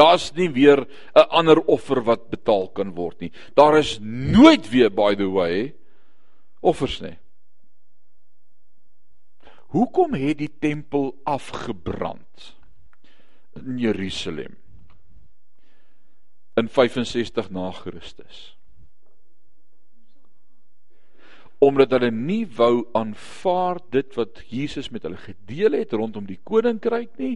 Daar's nie weer 'n ander offer wat betaal kan word nie. Daar is nooit weer by the way offers nie. Hoekom het die tempel afgebrand in Jerusalem in 65 na Christus? omdat hulle nie wou aanvaar dit wat Jesus met hulle gedeel het rondom die koninkryk nie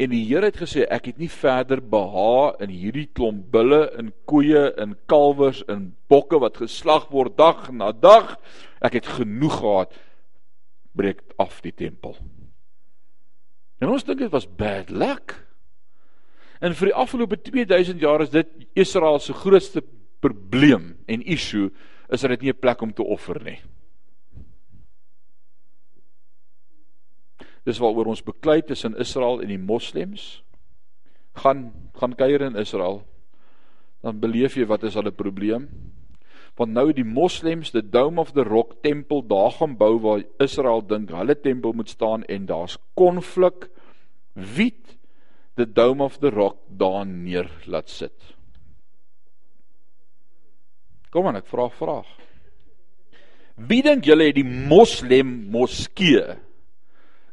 en die Here het gesê ek het nie verder beha in hierdie klomp bulle en koeie en kalwers en bokke wat geslag word dag na dag. Ek het genoeg gehad. Breek af die tempel. En ons dink dit was bad luck. En vir die afgelope 2000 jaar is dit Israel se grootste probleem en issue is dit nie 'n plek om te offer nie. Dis waaroor ons beklei tussen Israel en die moslems. Gaan gaan kuier in Israel. Dan beleef jy wat is 'n probleem. Want nou die moslems die Dome of the Rock tempel daar gaan bou waar Israel dink hulle tempel moet staan en daar's konflik. Wie die Dome of the Rock daar neer laat sit? Kom aan, ek vra 'n vraag. Wie dink julle het die moslem moskee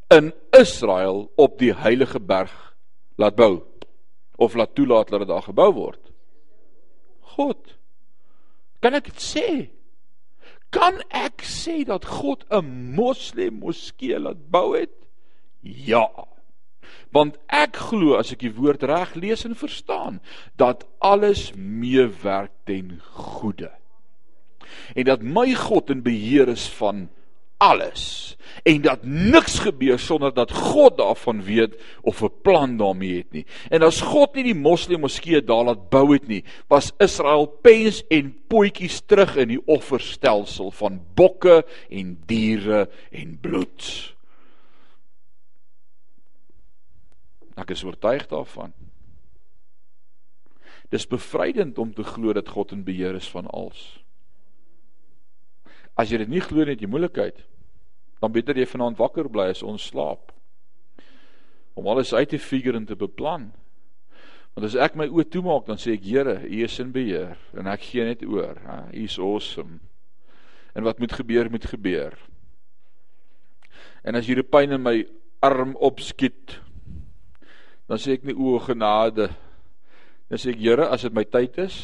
in Israel op die heilige berg laat bou of laat toelaat dat dit daar gebou word? God. Kan ek dit sê? Kan ek sê dat God 'n moslem moskee laat bou het? Ja. Want ek glo as ek die woord reg lees en verstaan dat alles meewerk ten goeie. En dat my God in beheer is van alles en dat niks gebeur sonder dat God daarvan weet of 'n plan daarmee het nie. En as God nie die moslim moskee daar laat bou het nie, was Israel pens en potjies terug in die offerstelsel van bokke en diere en bloed. Ek is oortuig daarvan. Dis bevrydend om te glo dat God in beheer is van alles. As jy dit nie glo nie, het jy moeilikheid. Dan beter jy vanaand wakker bly as ons slaap. Om alles uit te figure en te beplan. Want as ek my oë toemaak, dan sê ek Here, U is in beheer en ek gee net oor. U is awesome. En wat moet gebeur, moet gebeur. En as hierdie pyn in my arm opskiet, dan sê ek nie o genade. Dan sê ek Here, as dit my tyd is,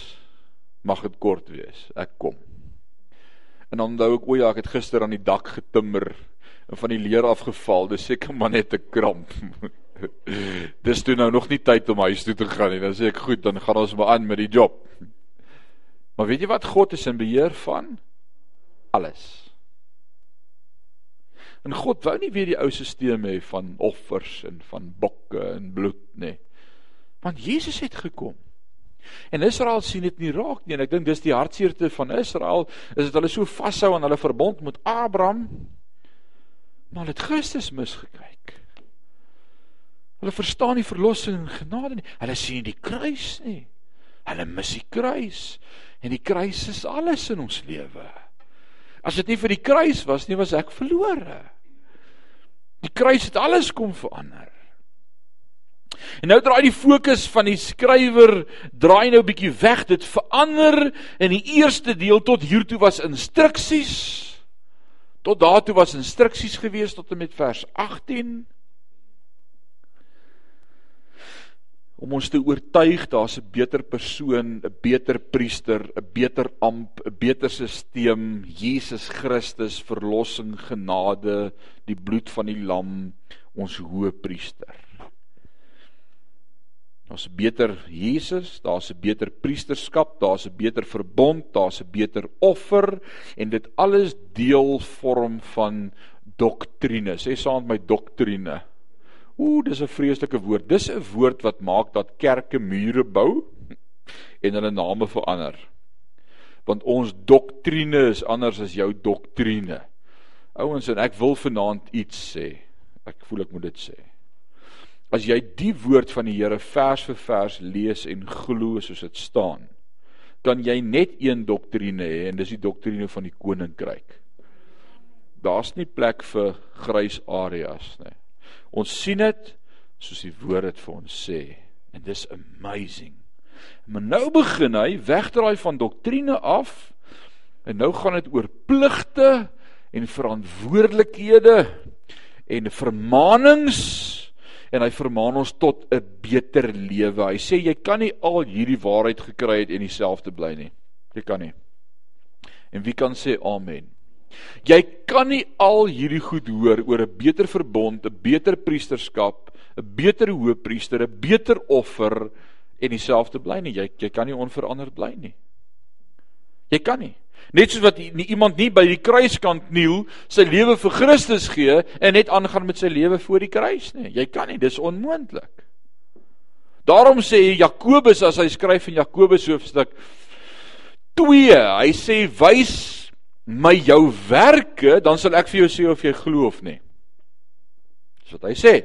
mag dit kort wees. Ek kom. En dan onthou ek o ja, ek het gister aan die dak getimmer en van die leer afgeval. Dis seker maar net 'n kramp. Dis toe nou nog nie tyd om huis toe te gaan nie. Dan sê ek goed, dan gaan ons maar aan met die job. Maar weet jy wat God is in beheer van? Alles. En God wou nie weer die ou stelsel hê van offers en van bokke en bloed nie. Want Jesus het gekom. En Israel sien dit nie raak nie en ek dink dis die hartseerte van Israel is dat hulle so vashou aan hulle verbond met Abraham maar het Christus misgekyk. Hulle verstaan nie verlossing en genade nie. Hulle sien nie die kruis nie. Hulle mis die kruis en die kruis is alles in ons lewe. As dit nie vir die kruis was nie, was ek verlore. Die kruis het alles kom verander. En nou draai die fokus van die skrywer draai nou bietjie weg. Dit verander in die eerste deel tot hiertoe was instruksies. Tot daartoe was instruksies gewees tot en met vers 18. om ons te oortuig daar's 'n beter persoon, 'n beter priester, 'n beter amp, 'n beter stelsel, Jesus Christus, verlossing, genade, die bloed van die lam, ons hoë priester. Daar's 'n beter Jesus, daar's 'n beter priesterskap, daar's 'n beter verbond, daar's 'n beter offer en dit alles deel vorm van doktrine. Sê saam met my doktrine. Ooh, dis 'n vreeslike woord. Dis 'n woord wat maak dat kerke mure bou en hulle name verander. Want ons doktrine is anders as jou doktrine. Ouens, en ek wil vanaand iets sê. Ek voel ek moet dit sê. As jy die woord van die Here vers vir vers lees en glo soos dit staan, kan jy net een doktrine hê en dis die doktrine van die koninkryk. Daar's nie plek vir grys areas nie. Ons sien dit soos die woord dit vir ons sê En dis amazing. Maar nou begin hy wegdraai van doktrine af en nou gaan dit oor pligte en verantwoordelikhede en vermaanings en hy vermaan ons tot 'n beter lewe. Hy sê jy kan nie al hierdie waarheid gekry het en dieselfde bly nie. Jy kan nie. En wie kan sê amen? Jy kan nie al hierdie goed hoor oor 'n beter verbond, 'n beter priesterskap, 'n beter hoëpriester, 'n beter offer en dieselfde bly nie. Jy jy kan nie onveranderd bly nie. Jy kan nie. Net soos wat nie, iemand nie by die kruiskant kniel, sy lewe vir Christus gee en net aangaan met sy lewe voor die kruis nie. Jy kan nie, dis onmoontlik. Daarom sê Jakobus as hy skryf in Jakobus hoofstuk 2, hy sê wys my jou werke, dan sal ek vir jou sê of jy glo of nie. Dis wat hy sê.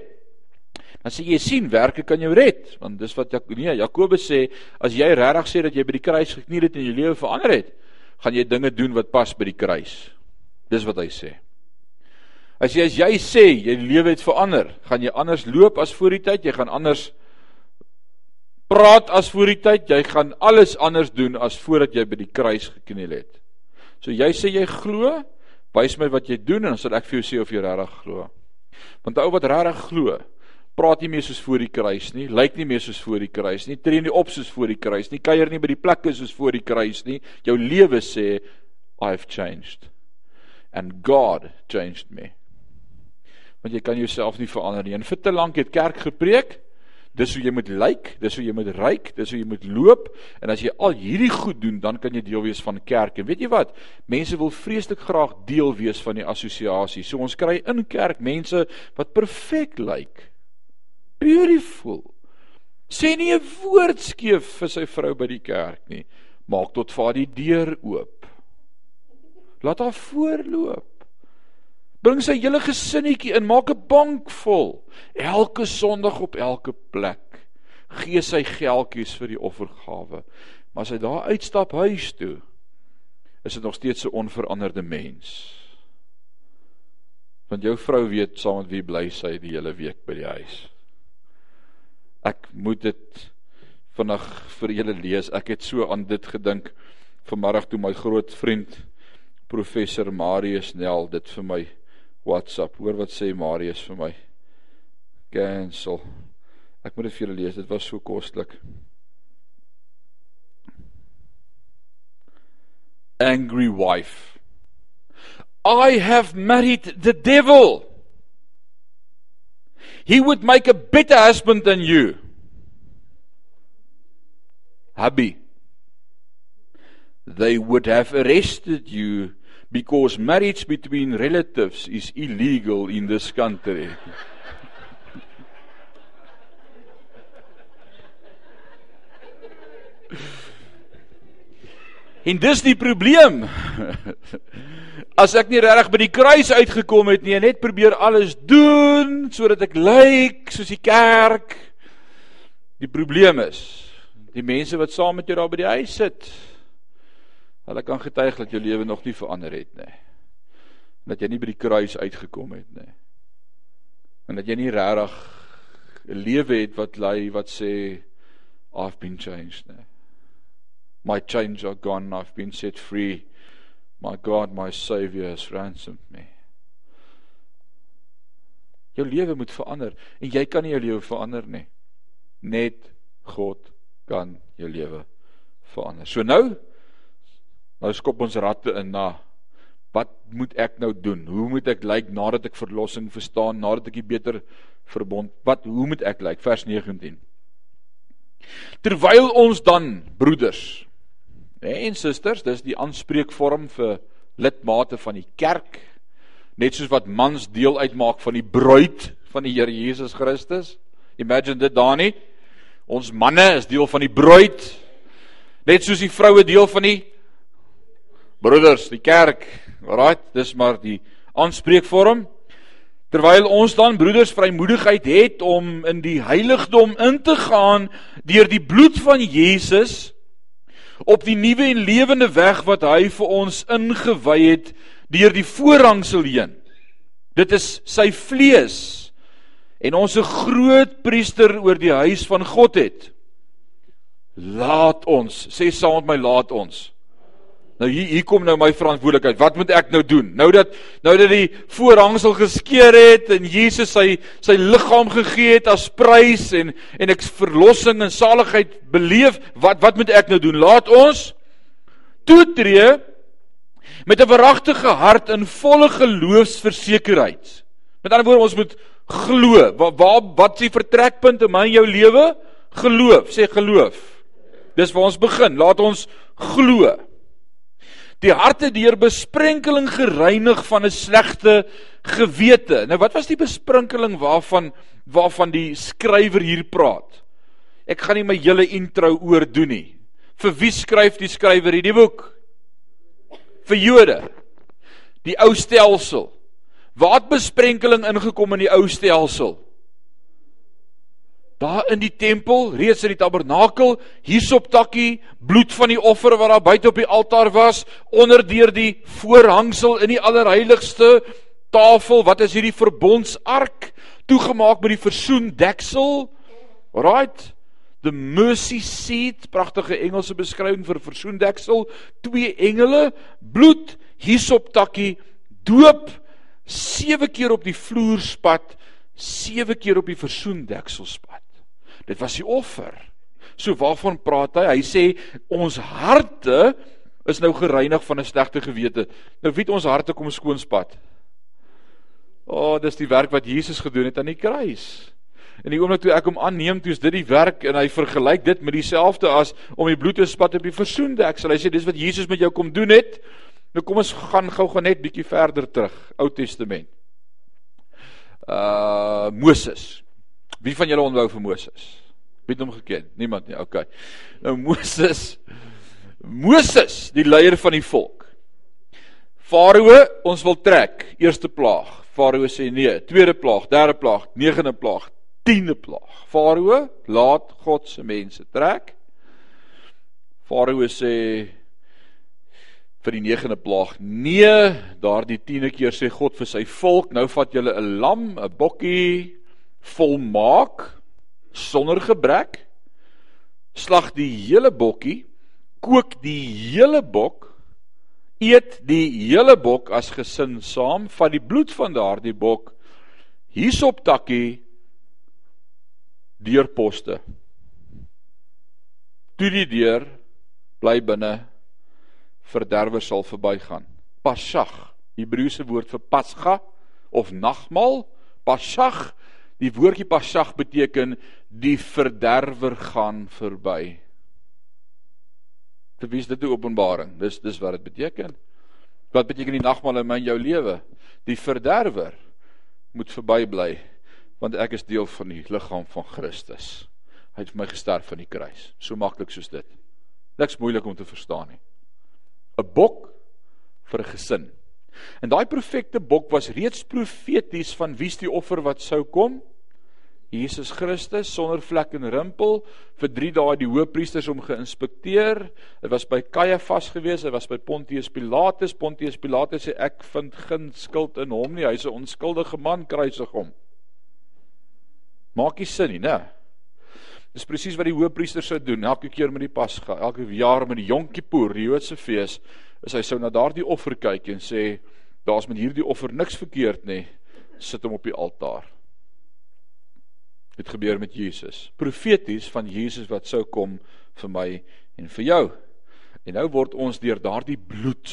Dan sê jy sien werke kan jou red, want dis wat Jak nee, Jakobus sê, as jy regtig sê dat jy by die kruis gekniel het en jou lewe verander het, gaan jy dinge doen wat pas by die kruis. Dis wat hy sê. As jy as jy sê jy lewe het verander, gaan jy anders loop as voor die tyd, jy gaan anders praat as voor die tyd, jy gaan alles anders doen as voordat jy by die kruis gekniel het. So jy sê jy glo, wys my wat jy doen en dan sal ek vir jou sê of jy regtig glo. Want ou wat regtig glo, praat nie meer soos voor die kruis nie, lyk nie meer soos voor die kruis nie, tree nie op soos voor die kruis nie, kuier nie by die plekke soos voor die kruis nie. Jou lewe sê I've changed. And God changed me. Want jy kan jouself nie verander nie. En vir te lank het kerk gepreek Dis hoe jy moet lyk, dis hoe jy moet ryk, dis hoe jy moet loop en as jy al hierdie goed doen, dan kan jy deel wees van kerk. En weet jy wat? Mense wil vreeslik graag deel wees van die assosiasie. So ons kry in kerk mense wat perfek lyk. Beautiful. Sê nie 'n woord skeef vir sy vrou by die kerk nie. Maak tot vaar die deur oop. Laat haar voorloop. Bring sy hele gesinnetjie in, maak 'n bank vol. Elke Sondag op elke plek. Gee sy geldjies vir die offergawe. Maar as hy daar uitstap huis toe, is dit nog steeds 'n onveranderde mens. Want jou vrou weet saam met wie bly sy die hele week by die huis. Ek moet dit vinnig vir julle lees. Ek het so aan dit gedink vanmiddag toe my groot vriend professor Marius Nel dit vir my WhatsApp. Hoor wat sê Marius vir my. Cancel. Ek moet dit vir julle lees. Dit was so koslik. Angry wife. I have married the devil. He would make a better husband than you. Hubby. They would have arrested you because marriage between relatives is illegal in this country. En dis die probleem. As ek nie regtig by die kruis uitgekom het nie net probeer alles doen sodat ek lyk soos die kerk. Die probleem is die mense wat saam met jou daar by die huis sit, Hulle kan getuig dat jou lewe nog nie verander het nie. Dat jy nie by die kruis uitgekom het nie. En dat jy nie regtig 'n lewe het wat lei wat sê I've been changed nie. My chains are gone, I've been set free. My God, my Savior has ransomed me. Jou lewe moet verander en jy kan nie jou lewe verander nie. Net God kan jou lewe verander. So nou Nou skop ons ratte in na wat moet ek nou doen? Hoe moet ek lyk nadat ek verlossing verstaan, nadat ek 'n beter verbond? Wat hoe moet ek lyk? Vers 19. Terwyl ons dan broeders en susters, dis die aanspreekvorm vir lidmate van die kerk, net soos wat mans deel uitmaak van die bruid van die Here Jesus Christus. Imagine dit daar nie. Ons manne is deel van die bruid. Net soos die vroue deel van die broeders, die kerk, right, dis maar die aanspreekvorm. Terwyl ons dan broeders vrymoedigheid het om in die heiligdom in te gaan deur die bloed van Jesus op die nuwe en lewende weg wat hy vir ons ingewy het deur die voorhangsel heen. Dit is sy vlees en ons 'n groot priester oor die huis van God het. Laat ons, sê saam met my, laat ons. Nou hier hier kom nou my verantwoordelikheid. Wat moet ek nou doen? Nou dat nou dat die voorhangsel geskeur het en Jesus sy sy liggaam gegee het as prys en en ek verlossing en saligheid beleef, wat wat moet ek nou doen? Laat ons toetree met 'n verragtige hart in volle geloofsversekerheid. Met ander woorde, ons moet glo. Waar waar wat is die vertrekpunt in my en jou lewe? Geloof, sê geloof. Dis waar ons begin. Laat ons glo. Die harte deur besprenkeling gereinig van 'n slegte gewete. Nou wat was die besprenkeling waarvan waarvan die skrywer hier praat? Ek gaan nie my hele intro oor doen nie. Vir wie skryf die skrywer hierdie boek? Vir Jode. Die ou stelsel. Waar het besprenkeling ingekom in die ou stelsel? Daar in die tempel, reeds in die tabernakel, hiersop takkie, bloed van die offer wat daar buite op die altaar was, onder deur die voorhangsel in die allerheiligste tafel, wat is hierdie verbondsark toegemaak met die versoendeksel? Right? The mercy seat, pragtige Engelse beskrywing vir versoendeksel, twee engele, bloed, hiersop takkie, doop 7 keer op die vloer spat, 7 keer op die versoendeksel spat. Dit was die offer. So waarvan praat hy? Hy sê ons harte is nou gereinig van 'n slegte gewete. Nou wie het ons harte kom skoon spat? O, oh, dis die werk wat Jesus gedoen het aan die kruis. En die oomblik toe ek hom aanneem, toe is dit die werk en hy vergelyk dit met dieselfde as om die bloed te spat op die versoendeksel. Hy sê dis wat Jesus met jou kom doen het. Nou kom ons gaan gou-gou net bietjie verder terug, Ou Testament. Uh Moses. Wie van julle onthou vir Moses? Wie het hom geken? Niemand nie. Okay. Nou Moses Moses, die leier van die volk. Farao, ons wil trek. Eerste plaag. Farao sê nee. Tweede plaag, derde plaag, negende plaag, tiende plaag. Farao, laat God se mense trek. Farao sê vir die negende plaag. Nee, daardie 10de keer sê God vir sy volk, nou vat julle 'n lam, 'n bokkie volmaak sonder gebrek. Slag die hele bokkie, kook die hele bok, eet die hele bok as gesin saam, vat die bloed van daardie bok hierop takkie deurposte. Toe die deur bly binne verderwe sal verbygaan. Pasag, Hebreëse woord vir Pasga of nagmaal, Pasag, die woordjie Pasag beteken die verderwer gaan verby. Dit wys dit die openbaring. Dis dis wat dit beteken. Wat beteken die nagmaal in my en jou lewe? Die verderwer moet verby bly want ek is deel van die liggaam van Christus. Hy het vir my gesterf aan die kruis. So maklik soos dit. Niks moeilik om te verstaan nie. 'n bok vir 'n gesin. En daai perfekte bok was reeds profeties van wie's die offer wat sou kom? Jesus Christus sonder vlek en rimpel vir 3 dae die hoëpriesters hom geïnspekteer. Dit was by Kajafas gewees, hy was by Pontius Pilatus. Pontius Pilatus sê ek vind geen skuld in hom nie. Hy's 'n onskuldige man, kruisig hom. Maak nie sin nie, né? Dis presies wat die hoëpriester sou doen elke keer met die Pasga, elke jaar met die Yom Kippur, die Joodse fees, is hy sou na daardie offer kyk en sê daar's met hierdie offer niks verkeerd nie. Sit hom op die altaar. Dit gebeur met Jesus. Profeties van Jesus wat sou kom vir my en vir jou. En nou word ons deur daardie bloed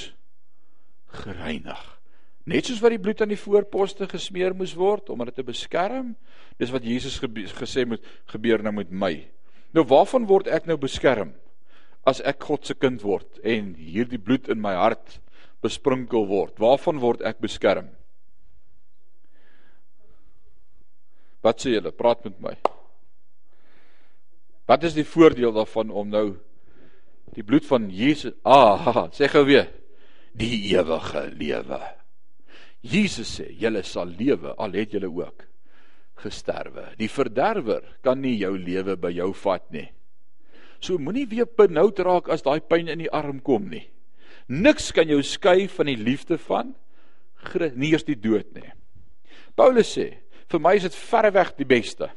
gereinig. Net soos wat die bloed aan die voorposte gesmeer moes word om dit te beskerm, dis wat Jesus gesê moet gebeur nou met my. Nou waarvan word ek nou beskerm as ek God se kind word en hierdie bloed in my hart besprinkel word? Waarvan word ek beskerm? Wat sê julle? Praat met my. Wat is die voordeel daarvan om nou die bloed van Jesus ah, sê gou weer, die ewige lewe. Jesus sê, julle sal lewe al het julle ook gesterwe. Die verderwer kan nie jou lewe by jou vat nie. So moenie weer benoud raak as daai pyn in die arm kom nie. Niks kan jou skei van die liefde van nie eers die dood nie. Paulus sê, Vir my is dit verreweg die beste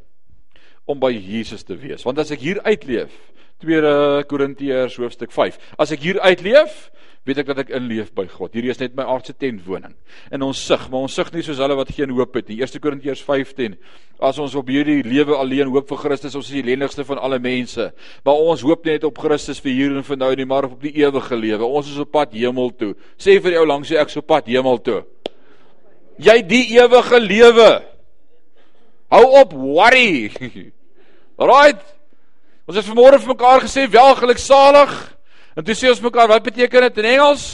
om by Jesus te wees. Want as ek hier uitleef, 2 Korintiërs hoofstuk 5. As ek hier uitleef, weet ek dat ek inleef by God. Hierdie is net my aardse tentwoning. En ons sug, maar ons sug nie soos hulle wat geen hoop het nie. 1 Korintiërs 5:10. As ons op hierdie lewe alleen hoop vir Christus, ons is die ellendigste van alle mense. Maar ons hoop net op Christus vir hier en vir nou nie, maar op die ewige lewe. Ons is op pad hemel toe. Sê vir jou langs jy ek so pad hemel toe. Jy die ewige lewe. Hou op worry. Alraight. Ons het vanmôre vir mekaar gesê wel geluksalig. En toe sê ons mekaar wat beteken dit in Engels?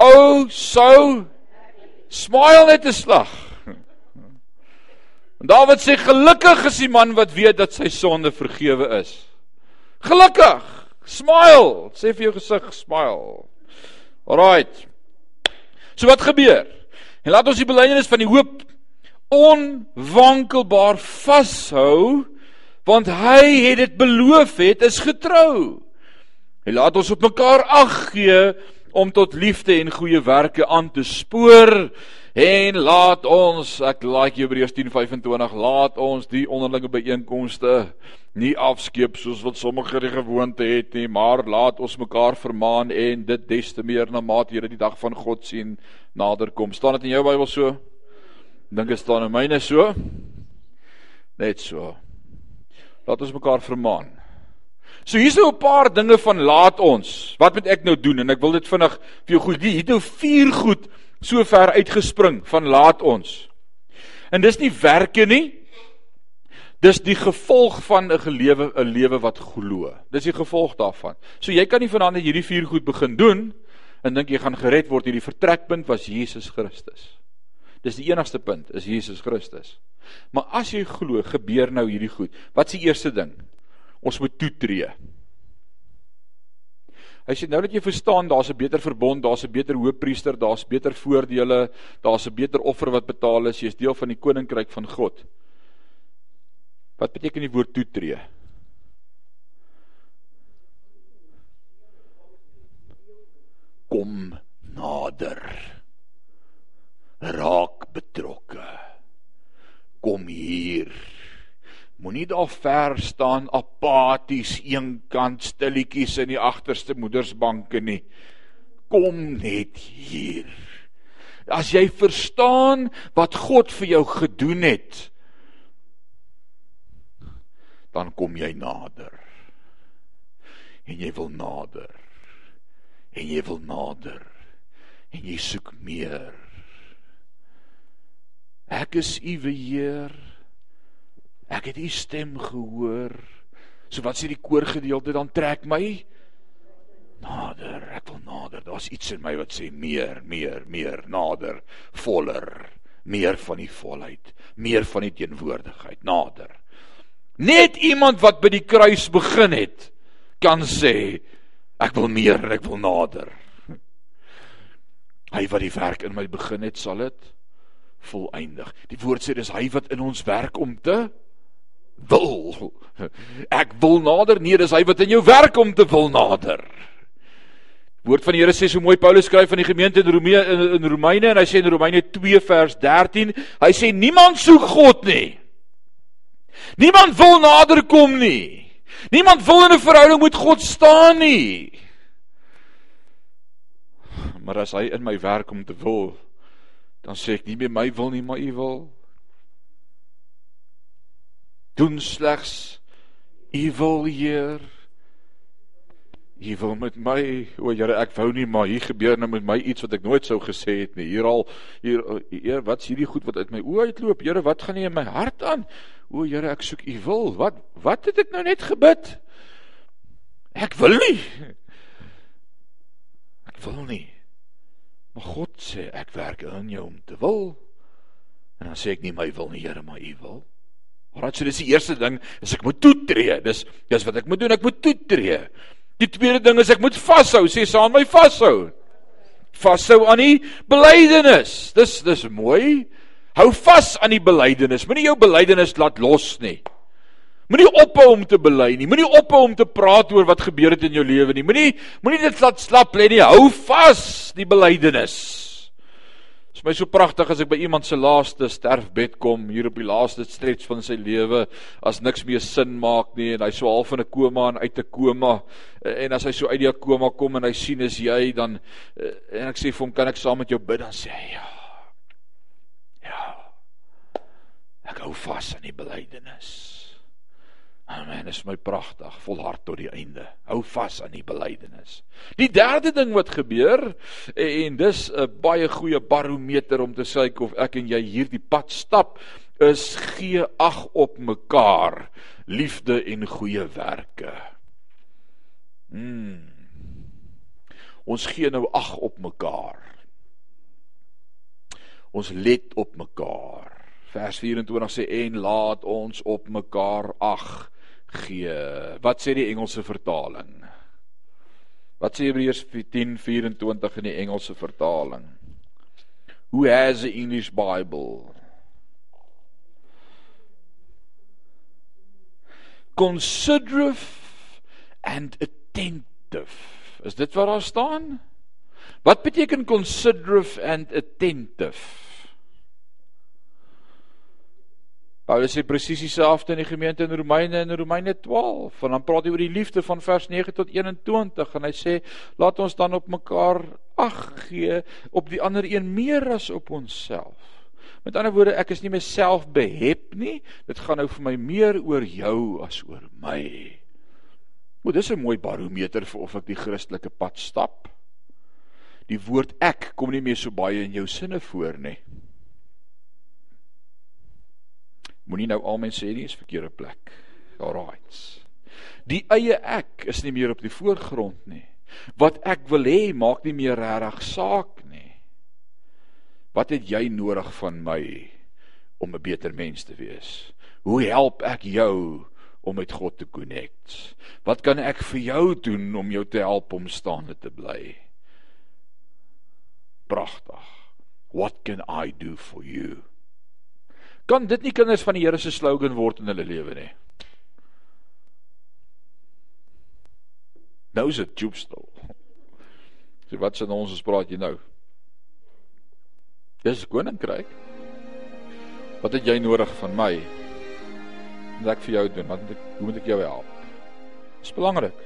Oh so smile net 'n slag. En Dawid sê gelukkig is die man wat weet dat sy sonde vergewe is. Gelukkig. Smile. Sê vir jou gesig smile. Alraight. So wat gebeur? En laat ons die belydenis van die hoop onwankelbaar vashou want hy het dit beloof het is getrou. Hy laat ons op mekaar ag gee om tot liefde en goeie werke aan te spoor en laat ons ek like Hebreërs 10:25 laat ons die onderlinge byeenkomste nie afskeep soos wat sommige die gewoonte het nie maar laat ons mekaar vermaan en dit des te meer na mate jy die dag van God sien nader kom staan dit in jou Bybel so dink dit staan in myne so net so Laat ons mekaar vermaan. So hier's nou 'n paar dinge van laat ons. Wat moet ek nou doen? En ek wil dit vinnig vir jou goed. Hier het nou vier goed so ver uitgespring van laat ons. En dis nie werke nie. Dis die gevolg van 'n gelewe 'n lewe wat glo. Dis die gevolg daarvan. So jy kan nie vanaand hierdie vier goed begin doen en dink jy gaan gered word. Hierdie vertrekpunt was Jesus Christus. Dis die enigste punt, is Jesus Christus. Maar as jy glo, gebeur nou hierdie goed. Wat is die eerste ding? Ons moet toetree. Hy sê nou dat jy verstaan, daar's 'n beter verbond, daar's 'n beter hoëpriester, daar's beter voordele, daar's 'n beter offer wat betaal is, jy's deel van die koninkryk van God. Wat beteken die woord toetree? Kom nader. Raak betrokke kom hier. Moenie daar ver staan apaties eenkant stilletjies in die agterste moedersbanke nie. Kom net hier. As jy verstaan wat God vir jou gedoen het, dan kom jy nader. En jy wil nader. En jy wil nader. En jy soek meer. Ek is u Heer. Ek het u stem gehoor. So wat sê die koorgedeelte dan trek my nader. Ek wil nader. Daar's iets in my wat sê meer, meer, meer, nader, voller, meer van die volheid, meer van die teenwoordigheid, nader. Net iemand wat by die kruis begin het, kan sê ek wil meer, ek wil nader. Hy wat die werk in my begin het, sal dit volëindig. Die woord sê dis hy wat in ons werk om te wil. Ek wil nader, nee, dis hy wat in jou werk om te wil nader. Woord van die Here sê so mooi Paulus skryf van die gemeente in Romeine in, in Romeine en hy sê in Romeine 2 vers 13, hy sê niemand soek God nie. Niemand wil nader kom nie. Niemand wil in 'n verhouding met God staan nie. Maar as hy in my werk om te wil, dan sê ek nie meer my wil nie, maar u wil. Doen slegs u wil, Heer. U wil met my, o Here, ek wou nie, maar hier gebeur nou met my iets wat ek nooit sou gesê het nie. Hier al hier Heer, wat's hierdie goed wat uit my oë uitloop? Here, wat gaan nie in my hart aan? O Here, ek soek u wil. Wat wat het ek nou net gebid? Ek wil nie. Ek wil nie. Maar God sê ek werk in jou om te wil. En dan sê ek nie my wil nie, Here, maar U wil. Maar dit is die eerste ding, is ek moet toetree. Dis dis wat ek moet doen, ek moet toetree. Die tweede ding is ek moet vashou, sê saam my vashou. Vashou aan die belydenis. Dis dis mooi. Hou vas aan die belydenis. Moenie jou belydenis laat los nie. Moenie ophou om te bely nie. Moenie ophou om te praat oor wat gebeur het in jou lewe nie. Moenie moenie dit laat slap lê nie. Hou vas die belydenis. Dit is my so pragtig as ek by iemand se laaste sterfbed kom, hier op die laaste stretch van sy lewe, as niks meer sin maak nie en hy so half in 'n koma en uit 'n koma en as hy so uit die koma kom en hy sien is jy dan en ek sê vir hom kan ek saam met jou bid dan sê hy ja. Ja. Ek hou vas aan die belydenis. Amen, is my pragtig, volhard tot die einde. Hou vas aan die belydenis. Die derde ding wat gebeur en dis 'n baie goeie barometer om te sê of ek en jy hierdie pad stap, is gee ag op mekaar, liefde en goeie werke. Mm. Ons gee nou ag op mekaar. Ons let op mekaar. Vers 24 sê en laat ons op mekaar ag gee. Wat sê die Engelse vertaling? Wat sê Hebreërs 10:24 in die Engelse vertaling? Who has the English Bible? Considerate and attentive. Is dit wat daar staan? Wat beteken considerate and attentive? Paulus sê presies dieselfde in die gemeente in Romeine in Romeine 12. En dan praat hy oor die liefde van vers 9 tot 21 en hy sê laat ons dan op mekaar ag gee op die ander een meer as op onsself. Met ander woorde, ek is nie myself behep nie. Dit gaan nou vir my meer oor jou as oor my. Moet dis 'n mooi barometer vir of ek die Christelike pad stap. Die woord ek kom nie meer so baie in jou sinne voor nie. Moenie nou amen sê nie, is verkeerde plek. Alraight. Die eie ek is nie meer op die voorgrond nie. Wat ek wil hê maak nie meer regtig saak nie. Wat het jy nodig van my om 'n beter mens te wees? Hoe help ek jou om met God te connect? Wat kan ek vir jou doen om jou te help om staande te bly? Pragtig. What can I do for you? Kan dit nie kinders van die Here se slogan word in hulle lewe nie? Nou is dit joepstil. So wat s'n ons spraak jy nou? Dis koninkryk. Wat het jy nodig van my? Wat ek vir jou doen? Wat moet ek hoe moet ek jou help? Dis belangrik.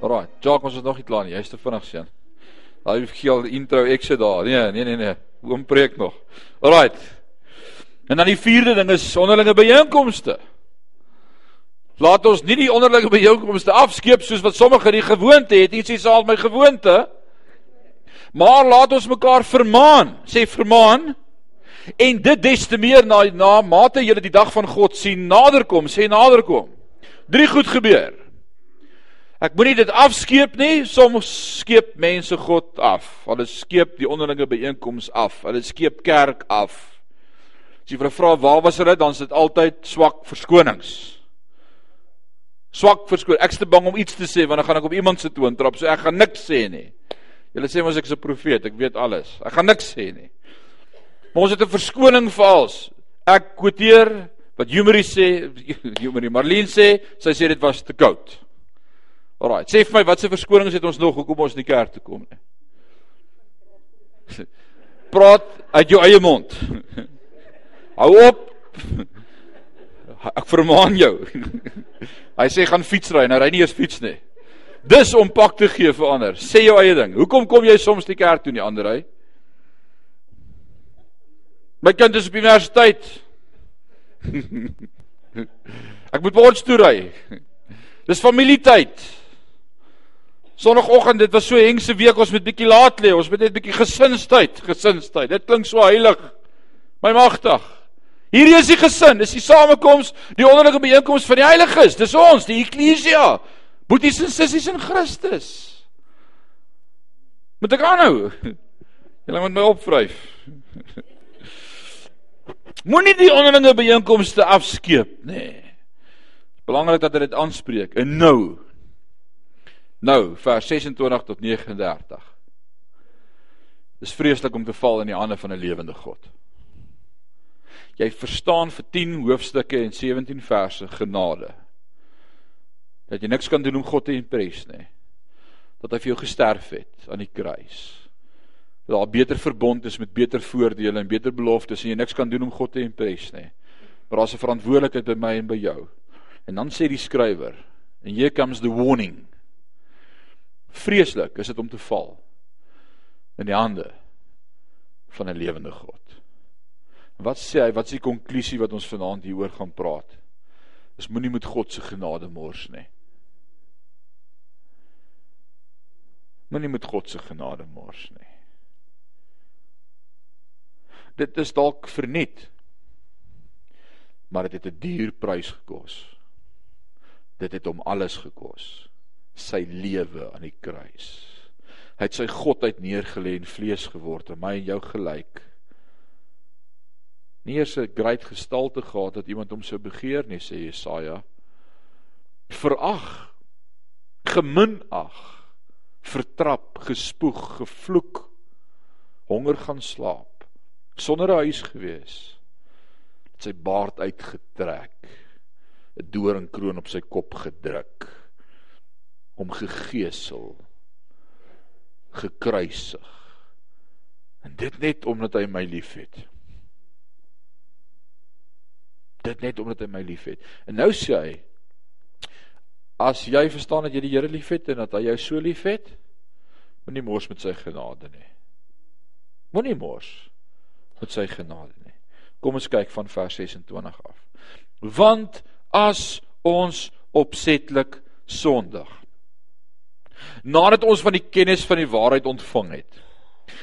Alraai, Jacques, ons is nog nie klaar nie. Jy's te vinnig seun. Daai geel intro sê daar. Nee, nee, nee, nee. Oom preek nog. Alraai. En dan die vierde ding is onderlinge byeenkomste. Laat ons nie die onderlinge byeenkomste afskeep soos wat sommige die gewoonte het. Iets is al my gewoonte. Maar laat ons mekaar vermaan, sê vermaan. En dit des te meer na na mate jy die dag van God sien naderkom, sê naderkom. Drie goed gebeur. Ek moenie dit afskeep nie. Soms skeep mense God af. Hulle skeep die onderlinge byeenkomste af. Hulle skeep kerk af. Jy vir 'n vra waar was hulle, dan is dit altyd swak verskonings. Swak verskoon. Ek's te bang om iets te sê want dan gaan ek op iemand se toon trap, so ek gaan niks sê nie. Julle sê mos ek's 'n profeet, ek weet alles. Ek gaan niks sê nie. Maar ons het 'n verskoning vir als. Ek quoteer wat Jumerie sê, Jumerie Marlene sê, sy sê dit was te koud. Alraai, sê vir my watse verskonings het ons nog hoekom ons in die kerk toe kom nie? Praat uit jou eie mond. Hou op. Ek vermaan jou. Hy sê gaan fietsry, nou ry nie eens fiets nie. Dis om pak te gee vir ander. Sê jou eie ding. Hoekom kom jy soms die kerk toe nie ander ry? My kind is op universiteit. Ek moet word toe ry. Dis familietyd. Sondagoggend, dit was so hengse week, ons moet bietjie laat lê. Ons moet net bietjie gesinstyd, gesinstyd. Dit klink so heilig. My magtig. Hierdie is die gesin, dis die samekoms, die onderlinge byeenkoms van die heiliges. Dis ons, die eklesia. Boeties en sissies in Christus. Moet ek aanhou? Julle moet my opvryf. Moenie die onderlinge byeenkomste afskeep nê. Nee. Belangrik dat dit aanspreek. En nou nou vers 26 tot 39. Dis vreeslik om te val in die hande van 'n lewende God jy verstaan vir 10 hoofstukke en 17 verse genade. Dat jy niks kan doen om God te impres nie. Dat hy vir jou gesterf het aan die kruis. dat daar beter verbond is met beter voordele en beter beloftes en jy niks kan doen om God te impress nie. Maar daar's 'n verantwoordelikheid by my en by jou. En dan sê die skrywer, and here comes the warning. Vreeslik is dit om te val in die hande van 'n lewende God. Wat sê hy? Wat is die konklusie wat ons vanaand hieroor gaan praat? Is moenie met God se genade mors nie. Moenie met God se genade mors nie. Dit is dalk verniet. Maar dit het 'n duur prys gekos. Dit het hom alles gekos. Sy lewe aan die kruis. Hy het sy godheid neergelê en vlees geword en my en jou gelyk. Nie eers 'n groot gestalte gehad dat iemand hom sou begeer nie, sê Jesaja. Verag, geminag vertrap, gespoeg, gevloek, honger gaan slaap, sonder 'n huis gewees, het sy baard uitgetrek, 'n doringkroon op sy kop gedruk, hom gegeesel, gekruisig. En dit net omdat hy my liefhet. Dit net omdat hy my liefhet. En nou sê hy As jy verstaan dat jy die Here liefhet en dat hy jou so liefhet, moenie mors met sy genade nie. Moenie mors met sy genade nie. Kom ons kyk van vers 26 af. Want as ons opsetlik sondig nadat ons van die kennis van die waarheid ontvang het,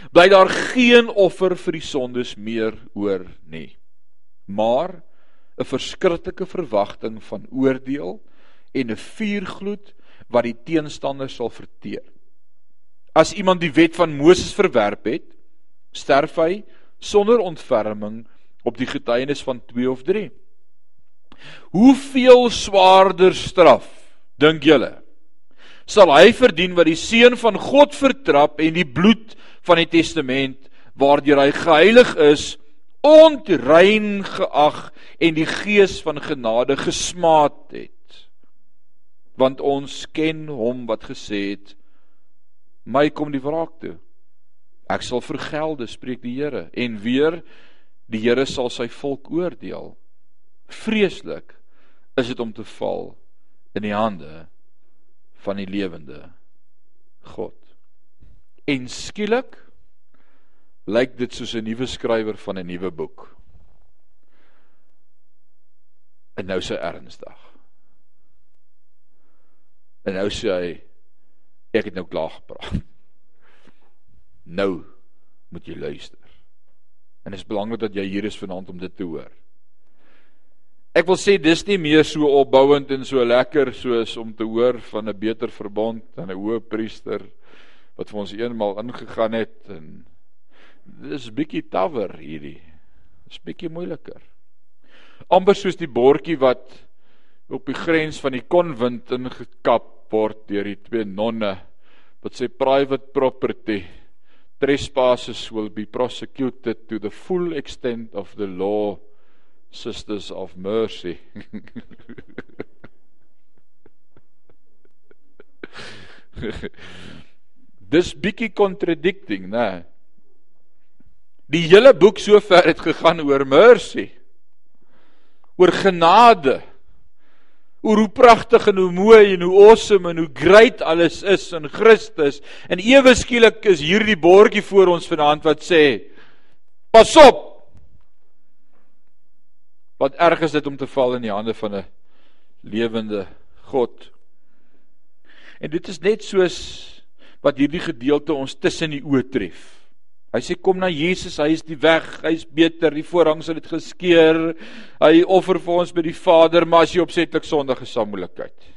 bly daar geen offer vir die sondes meer oor nie, maar 'n verskriklike verwagting van oordeel en 'n vuurgloed wat die teenstander sal verteer. As iemand die wet van Moses verwerp het, sterf hy sonder ontferming op die getuienis van 2 of 3. Hoeveel swaarder straf dink julle sal hy verdien wat die seun van God vertrap en die bloed van die testament waardeur hy geheilig is ontrein geag en die gees van genade gesmaad het. Want ons ken hom wat gesê het my kom die wraak toe. Ek sal vergelde spreek die Here. En weer die Here sal sy volk oordeel. Vreeslik is dit om te val in die hande van die lewende God. En skielik lyk dit soos 'n nuwe skrywer van 'n nuwe boek en nou se ernstig En nou sê hy ek het nou klaar gepraat. Nou moet jy luister. En dit is belangrik dat jy hier is vanaand om dit te hoor. Ek wil sê dis nie meer so opbouend en so lekker soos om te hoor van 'n beter verbond en 'n hoë priester wat vir ons eenmal ingegaan het en dis bietjie tawer hierdie. Dis bietjie moeiliker. amper soos die bordjie wat op die grens van die konvent ingekap word deur die twee nonne wat sê private property trespasses will be prosecuted to the full extent of the law sisters of mercy dis bietjie contradicting nê die hele boek sover het gegaan oor mercy oor genade oor hoe pragtig en hoe mooi en hoe awesome en hoe great alles is in Christus. En ewe skielik is hierdie bordjie voor ons vanaand wat sê: Pas op. Wat erg is dit om te val in die hande van 'n lewende God. En dit is net soos wat hierdie gedeelte ons tussen die oë tref. Hy sê kom na Jesus, hy is die weg, hy is beter, die voorhang sal dit geskeur. Hy offer vir ons by die Vader, maar as jy opsetlik sondige samelikheid.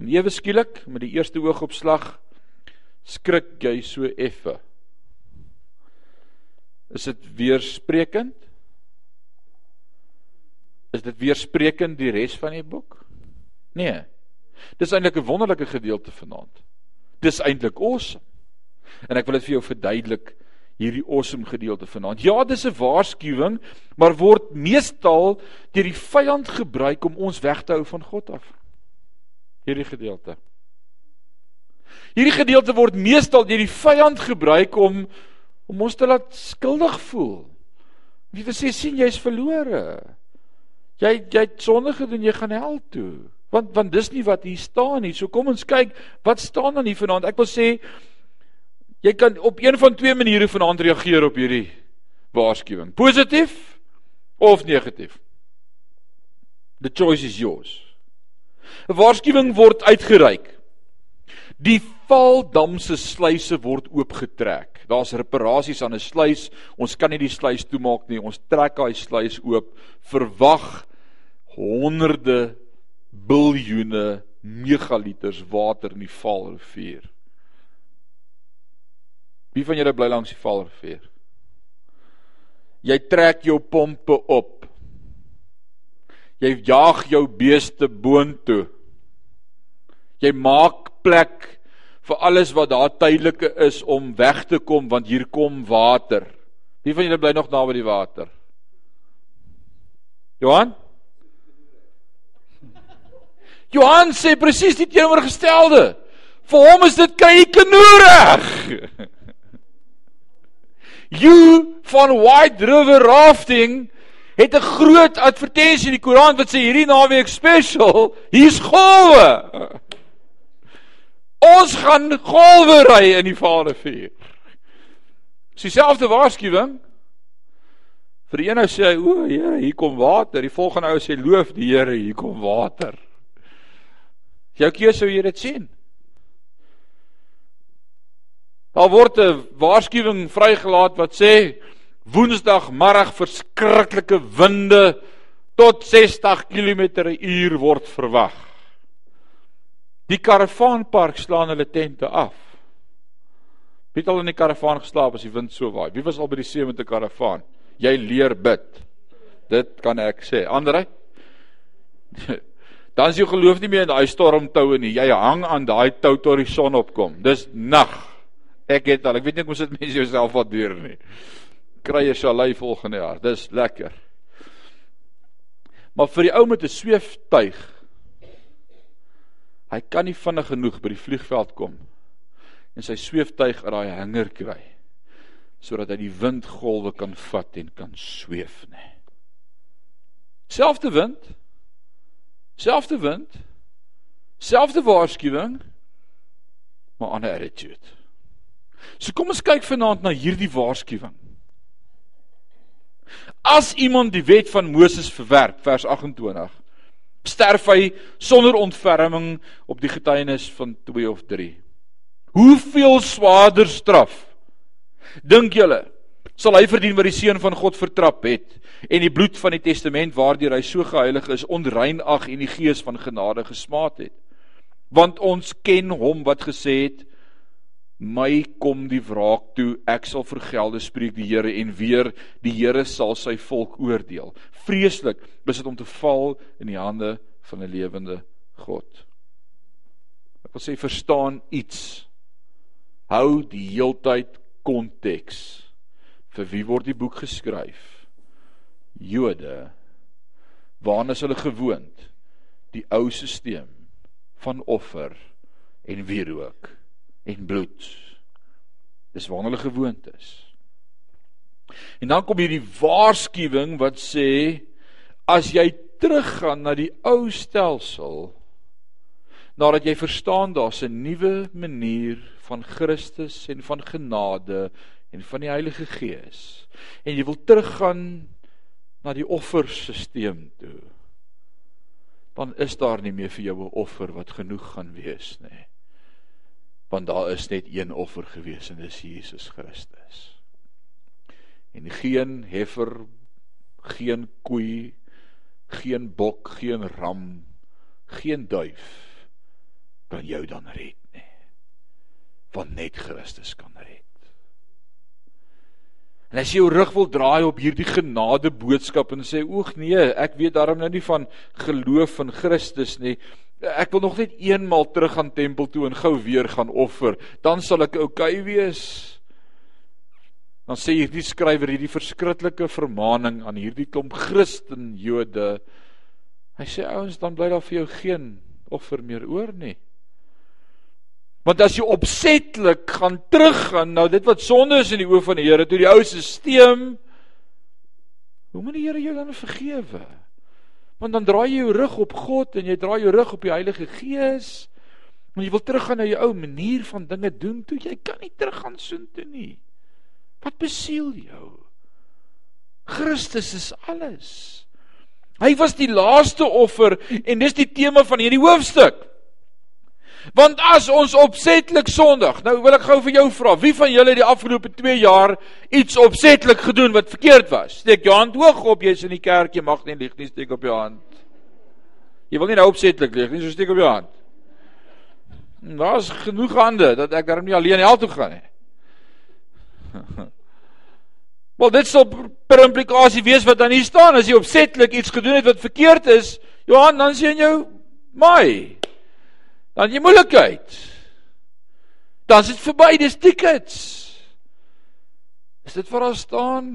En ewe skielik met die eerste oogopslag skrik jy so effe. Is dit weersprekend? Is dit weersprekend die res van die boek? Nee. Dis eintlik 'n wonderlike gedeelte vanaand dis eintlik awesome. En ek wil dit vir jou verduidelik hierdie awesome gedeelte vanaand. Ja, dis 'n waarskuwing, maar word meestal deur die vyand gebruik om ons weg te hou van God af. Hierdie gedeelte. Hierdie gedeelte word meestal deur die vyand gebruik om om ons te laat skuldig voel. Wie wil sê sien jy's verlore? Jy jy het sonde gedoen, jy gaan hel toe. Want want dis nie wat hier staan nie. So kom ons kyk wat staan dan hier vanaand. Ek wil sê jy kan op een van twee maniere vanaand reageer op hierdie waarskuwing. Positief of negatief. The choice is yours. 'n Waarskuwing word uitgereik. Die Valdam se sluise word oopgetrek. Daar's reparasies aan 'n sluis. Ons kan nie die sluis toemaak nie. Ons trek daai sluis oop. Verwag honderde biljoene megaliters water in die Vaalrivier. Wie van julle bly langs die Vaalrivier? Jy trek jou pompe op. Jy jaag jou beeste boontoe. Jy maak plek vir alles wat daar tydelike is om weg te kom want hier kom water. Wie van julle bly nog naby die water? Johan? Johan sê presies die teenoorgestelde. Vir hom is dit kry kanoerig. You van White River rafting het 'n groot advertensie in die koerant wat sê hierdie naweek special, hier's golwe. Ons gaan golwe ry in die Vaalrivier. Dis dieselfde waarskuwing. Vir die een ou sê hy, o, Here, hier kom water. Die volgende ou sê loof die Here, hier kom water. Jou keuse sou jy dit sien. Daar word 'n waarskuwing vrygelaat wat sê Woensdagmiddag verskriklike winde tot 60 km/h word verwag. Die karavaanpark slaan hulle tente af. Wie het al in die karavaan geslaap as die wind so waai? Wie was al by die see met 'n karavaan? Jy leer bid. Dit kan ek sê. Andre? Dan is jou geloof nie meer in daai stormtoue nie. Jy hang aan daai tou tot die son opkom. Dis nag. Ek het al, ek weet nie hoe sit mense jouself wat deur nie. Kry jy shalai volgende jaar. Dis lekker. Maar vir die ou met 'n sweeftuig hy kan nie vinnig genoeg by die vliegveld kom en sy sweeftuig uit daai hanger kry sodat hy die windgolwe kan vat en kan sweef nê. Selfde wind. Selfde wind. Selfde waarskuwing maar ander attitude. So kom ons kyk vanaand na hierdie waarskuwing. As iemand die wet van Moses verwerp, vers 28, sterf hy sonder ontferming op die getuienis van 2 of 3. Hoeveel swaarder straf dink julle sal hy verdien wat die seun van God vertrap het. En die bloed van die testament waardeur hy so geheilig is onrein ag en die gees van genade gesmaat het? Want ons ken hom wat gesê het my kom die wraak toe ek sal vergelde spreek die Here en weer die Here sal sy volk oordeel. Vreeslik is dit om te val in die hande van 'n lewende God. Ek wil sê verstaan iets. Hou die heeltyd konteks vir wie word die boek geskryf Jode waarna is hulle gewoond die ou stelsel van offer en wierook en bloed. Dis waar hulle gewoond is. En dan kom hierdie waarskuwing wat sê as jy teruggaan na die ou stelsel nadat jy verstaan daar's 'n nuwe manier van Christus en van genade en van die Heilige Gees en jy wil teruggaan na die offerstelsel toe dan is daar nie meer vir jou 'n offer wat genoeg gaan wees nie want daar is net een offer gewees en dis Jesus Christus. En geen heifer, geen koei, geen bok, geen ram, geen duif kan jou dan red nie. Want net Christus kan red. En as jy jou rug wil draai op hierdie genade boodskap en sê oeg nee, ek weet daarom nou nie van geloof in Christus nie, ek wil nog net eenmal terug aan tempel toe en gou weer gaan offer, dan sal ek oukei okay wees. Dan sê hierdie skrywer hierdie verskriklike vermaaning aan hierdie klomp Christen Jode. Hy sê ouens, dan bly daar vir jou geen offer meer oor nie. Want as jy opsetlik gaan teruggaan nou dit wat sonde is in die oë van die Here, toe die ou stelsel hoe moet die Here jou dan vergewe? Want dan draai jy jou rug op God en jy draai jou rug op die Heilige Gees. Want jy wil teruggaan na jou ou manier van dinge doen, toe jy kan nie teruggaan soontoe nie. Wat besiel jou? Christus is alles. Hy was die laaste offer en dis die tema van hierdie hoofstuk. Want as ons opsetlik sondig, nou wil ek gou vir jou vra, wie van julle die afgelope 2 jaar iets opsetlik gedoen wat verkeerd was? Steek jou hand hoog op, jy's in die kerk, jy mag nie lieg nie, steek op jou hand. Jy wil nie nou opsetlik lieg nie, so steek op jou hand. Daar's genoeg hande dat ek daarom nie alleen hel toe gaan nie. Wel dit sal per implikasie wees wat dan hier staan as jy opsetlik iets gedoen het wat verkeerd is, Johan, dan sien jy my dan jy moeilikheid. Dan is dit verby, dis tickets. Is dit vir ons staan?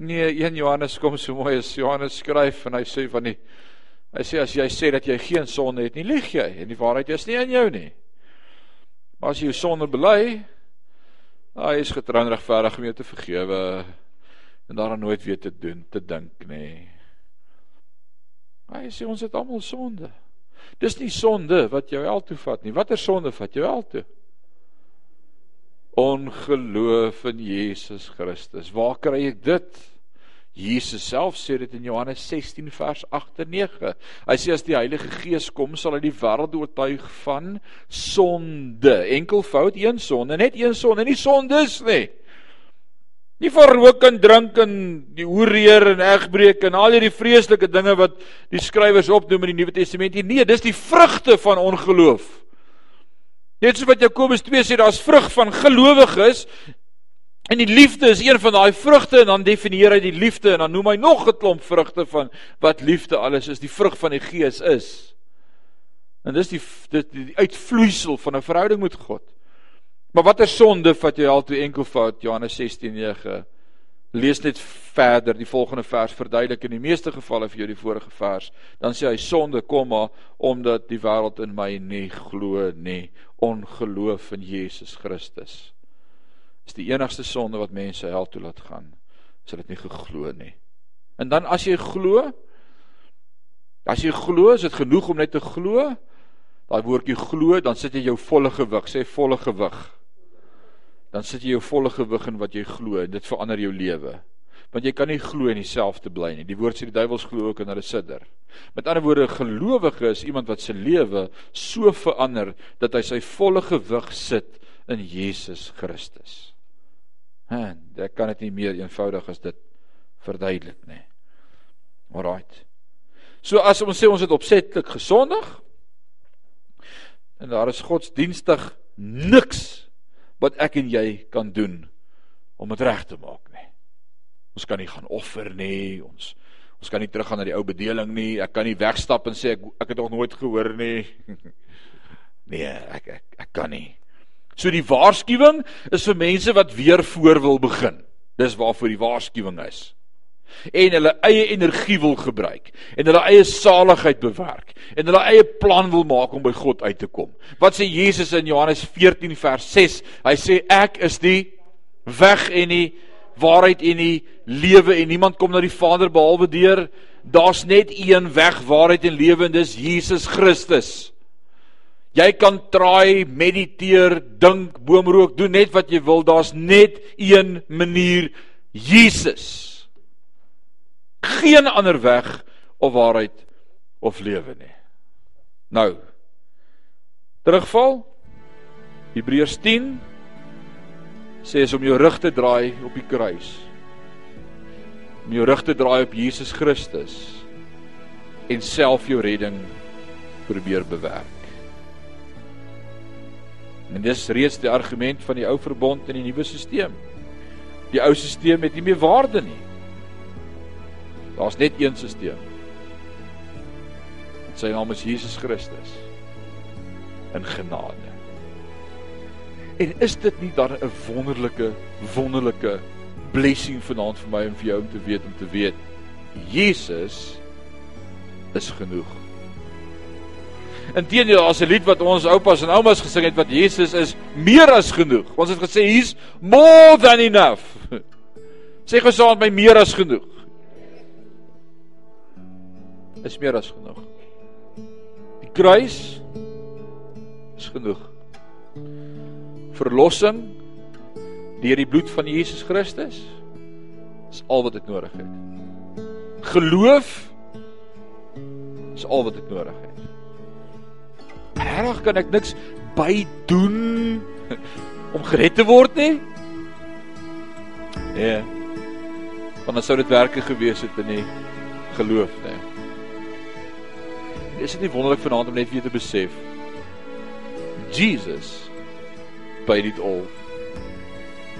Nee, 1 Johannes kom so mooi as Johannes skryf en hy sê van die hy sê as jy sê dat jy geen sonde het nie, lieg jy en die waarheid is nie in jou nie. Maar as jy jou sonde bely, hy is getrou en regverdig om jou te vergewe en daaraan nooit weer te doen, te dink nê. Hy sê ons het almal sonde. Dis nie sonde wat jou hel toe vat nie. Watter sonde vat jou hel toe? Ongeloof in Jesus Christus. Waar kry ek dit? Jesus self sê dit in Johannes 16 vers 8 en 9. Hy sê as die Heilige Gees kom, sal hy die wêreld oortuig van sonde. Enkelvoud een sonde, net een sonde, nie sondes nie. Nie vir rook en drink en die hoereer en egbreek en al hierdie vreeslike dinge wat die skrywers opnoem in die Nuwe Testament nie. Nee, dis die vrugte van ongeloof. Net soos wat Jakobus 2 sê, daar's vrug van gelowiges en die liefde is een van daai vrugte en dan definieer hy die liefde en dan noem hy nog 'n klomp vrugte van wat liefde alles is, die vrug van die Gees is. En dis die dit die uitvloeisel van 'n verhouding met God. Maar watter sonde vat jy al toe enkelvoud Johannes 16:9 Lees net verder die volgende vers verduidelik in die meeste gevalle vir jou die vorige vers. Dan sê hy sonde kom maar omdat die wêreld in my nie glo nie. Ongeloof in Jesus Christus. Is die enigste sonde wat mense hel toe laat gaan. As hulle dit nie geglo nie. En dan as jy glo as jy glo is dit genoeg om net te glo? Daai woordjie glo dan sit jy jou volle gewig. Sê volle gewig dan sit jy jou volle gewig in wat jy glo en dit verander jou lewe. Want jy kan nie glo en dieselfde bly nie. Die woord sê die duiwels glo ook in hulle sidder. Met ander woorde, gelowige is iemand wat se lewe so verander dat hy sy volle gewig sit in Jesus Christus. En dit kan dit nie meer eenvoudig as dit verduidelik nie. Alraight. So as ons sê ons het opsetlik gesondig en daar is godsdienstig niks wat ek en jy kan doen om dit reg te maak nie. Ons kan nie gaan offer nie, ons ons kan nie teruggaan na die ou bedeling nie. Ek kan nie wegstap en sê ek ek het nog nooit gehoor nie. nee, ek ek ek kan nie. So die waarskuwing is vir mense wat weer voor wil begin. Dis waarvoor die waarskuwing is en hulle eie energie wil gebruik en hulle eie saligheid bewerk en hulle eie plan wil maak om by God uit te kom. Wat sê Jesus in Johannes 14 vers 6? Hy sê ek is die weg en die waarheid en die lewe en niemand kom na die Vader behalwe deur daar's net een weg, waarheid en lewe en dis Jesus Christus. Jy kan traai, mediteer, dink, boomrook, doen net wat jy wil, daar's net een manier, Jesus geen ander weg of waarheid of lewe nie. Nou. Terugval. Hebreërs 10 sê is om jou rug te draai op die kruis. Om jou rug te draai op Jesus Christus en self jou redding probeer bewerk. En dis reeds die argument van die ou verbond en die nuwe stelsel. Die ou stelsel het nie meer waarde nie. Daar's net een stelsel. Sy naam is Jesus Christus. In genade. En is dit nie dan 'n wonderlike wonderlike blessing vanaand vir my en vir jou om te weet om te weet Jesus is genoeg. Inteendeel, as 'n lied wat ons oupas en oumas gesing het wat Jesus is meer as genoeg. Ons het gesê he's more than enough. Sê gesaam met my meer as genoeg. Is meer as genoeg. Die kruis is genoeg. Verlossing deur die bloed van Jesus Christus is al wat ek nodig het. Geloof is al wat ek nodig het. Regtig kan ek niks by doen om gered te word nie. Ja. Want dan sou dit werke gewees het in die geloof, né? Is dit nie wonderlik vanaand om net weer te besef Jesus paid it all.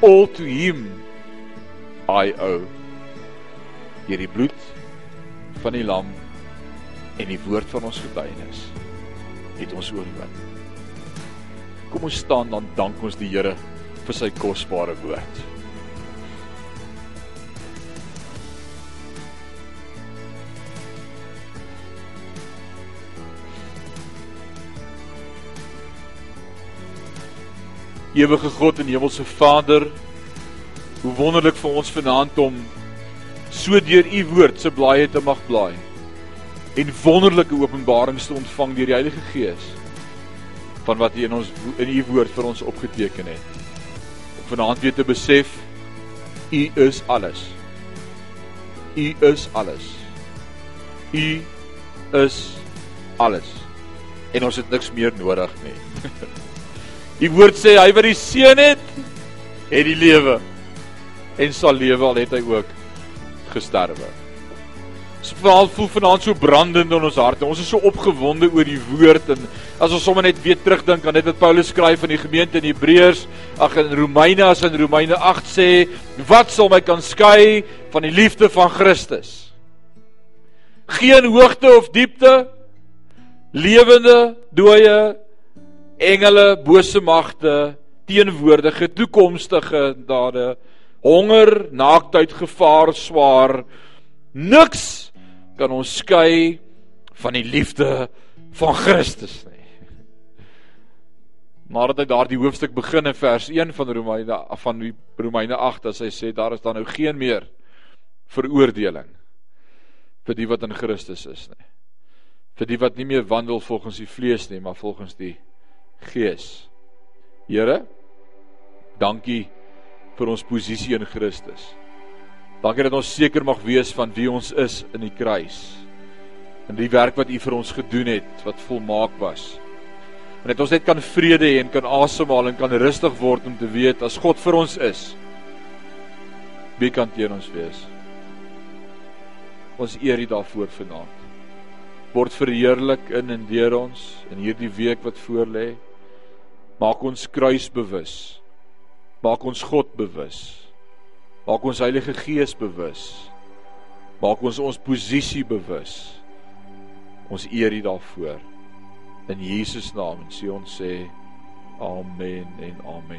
All to him I owe. Hierdie bloed van die lam en die woord van ons getuienis het ons oorwin. Kom ons staan dan dank ons die Here vir sy kosbare woord. Ewige God en Hemelse Vader, hoe wonderlik vir ons vanaand om so deur u woord se blaaie te mag blaai en wonderlike openbarings te ontvang deur die Heilige Gees van wat U in ons in U woord vir ons opgeteken het. Om vanaand weer te besef U is alles. U is alles. U is alles. En ons het niks meer nodig nie. Die woord sê hy wat die seun het, het die lewe en sal lewe al het hy ook gesterwe. Spraal voel vanaand so brandend in ons harte. Ons is so opgewonde oor die woord en as ons sommer net weer terugdink aan dit wat Paulus skryf aan die gemeente in Hebreërs, ag in Romeine as in Romeine 8 sê, wat sal my kan skei van die liefde van Christus? Geen hoogte of diepte, lewende, dooie, engele, bose magte, teenwoordige, toekomstige dade, honger, naaktheid, gevaar, swaar, niks kan ons skei van die liefde van Christus nie. Maar dat hy daardie hoofstuk begin in vers 1 van Romeine van Romeine 8 as hy sê daar is dan nou geen meer veroordeling vir die wat in Christus is nie. Vir die wat nie meer wandel volgens die vlees nie, maar volgens die Gees. Here, dankie vir ons posisie in Christus. Dankie dat ons seker mag wees van wie ons is in die kruis. En die werk wat U vir ons gedoen het wat volmaak was. En dat ons net kan vrede hê en kan asemhaal en kan rustig word om te weet as God vir ons is, wie kan teen ons wees? Ons eer U daarvoor vanaand. Word verheerlik in en deur ons in hierdie week wat voorlê. Maak ons kruis bewus. Maak ons God bewus. Maak ons Heilige Gees bewus. Maak ons ons posisie bewus. Ons eer U daarvoor. In Jesus naam en sê ons sê amen en amen.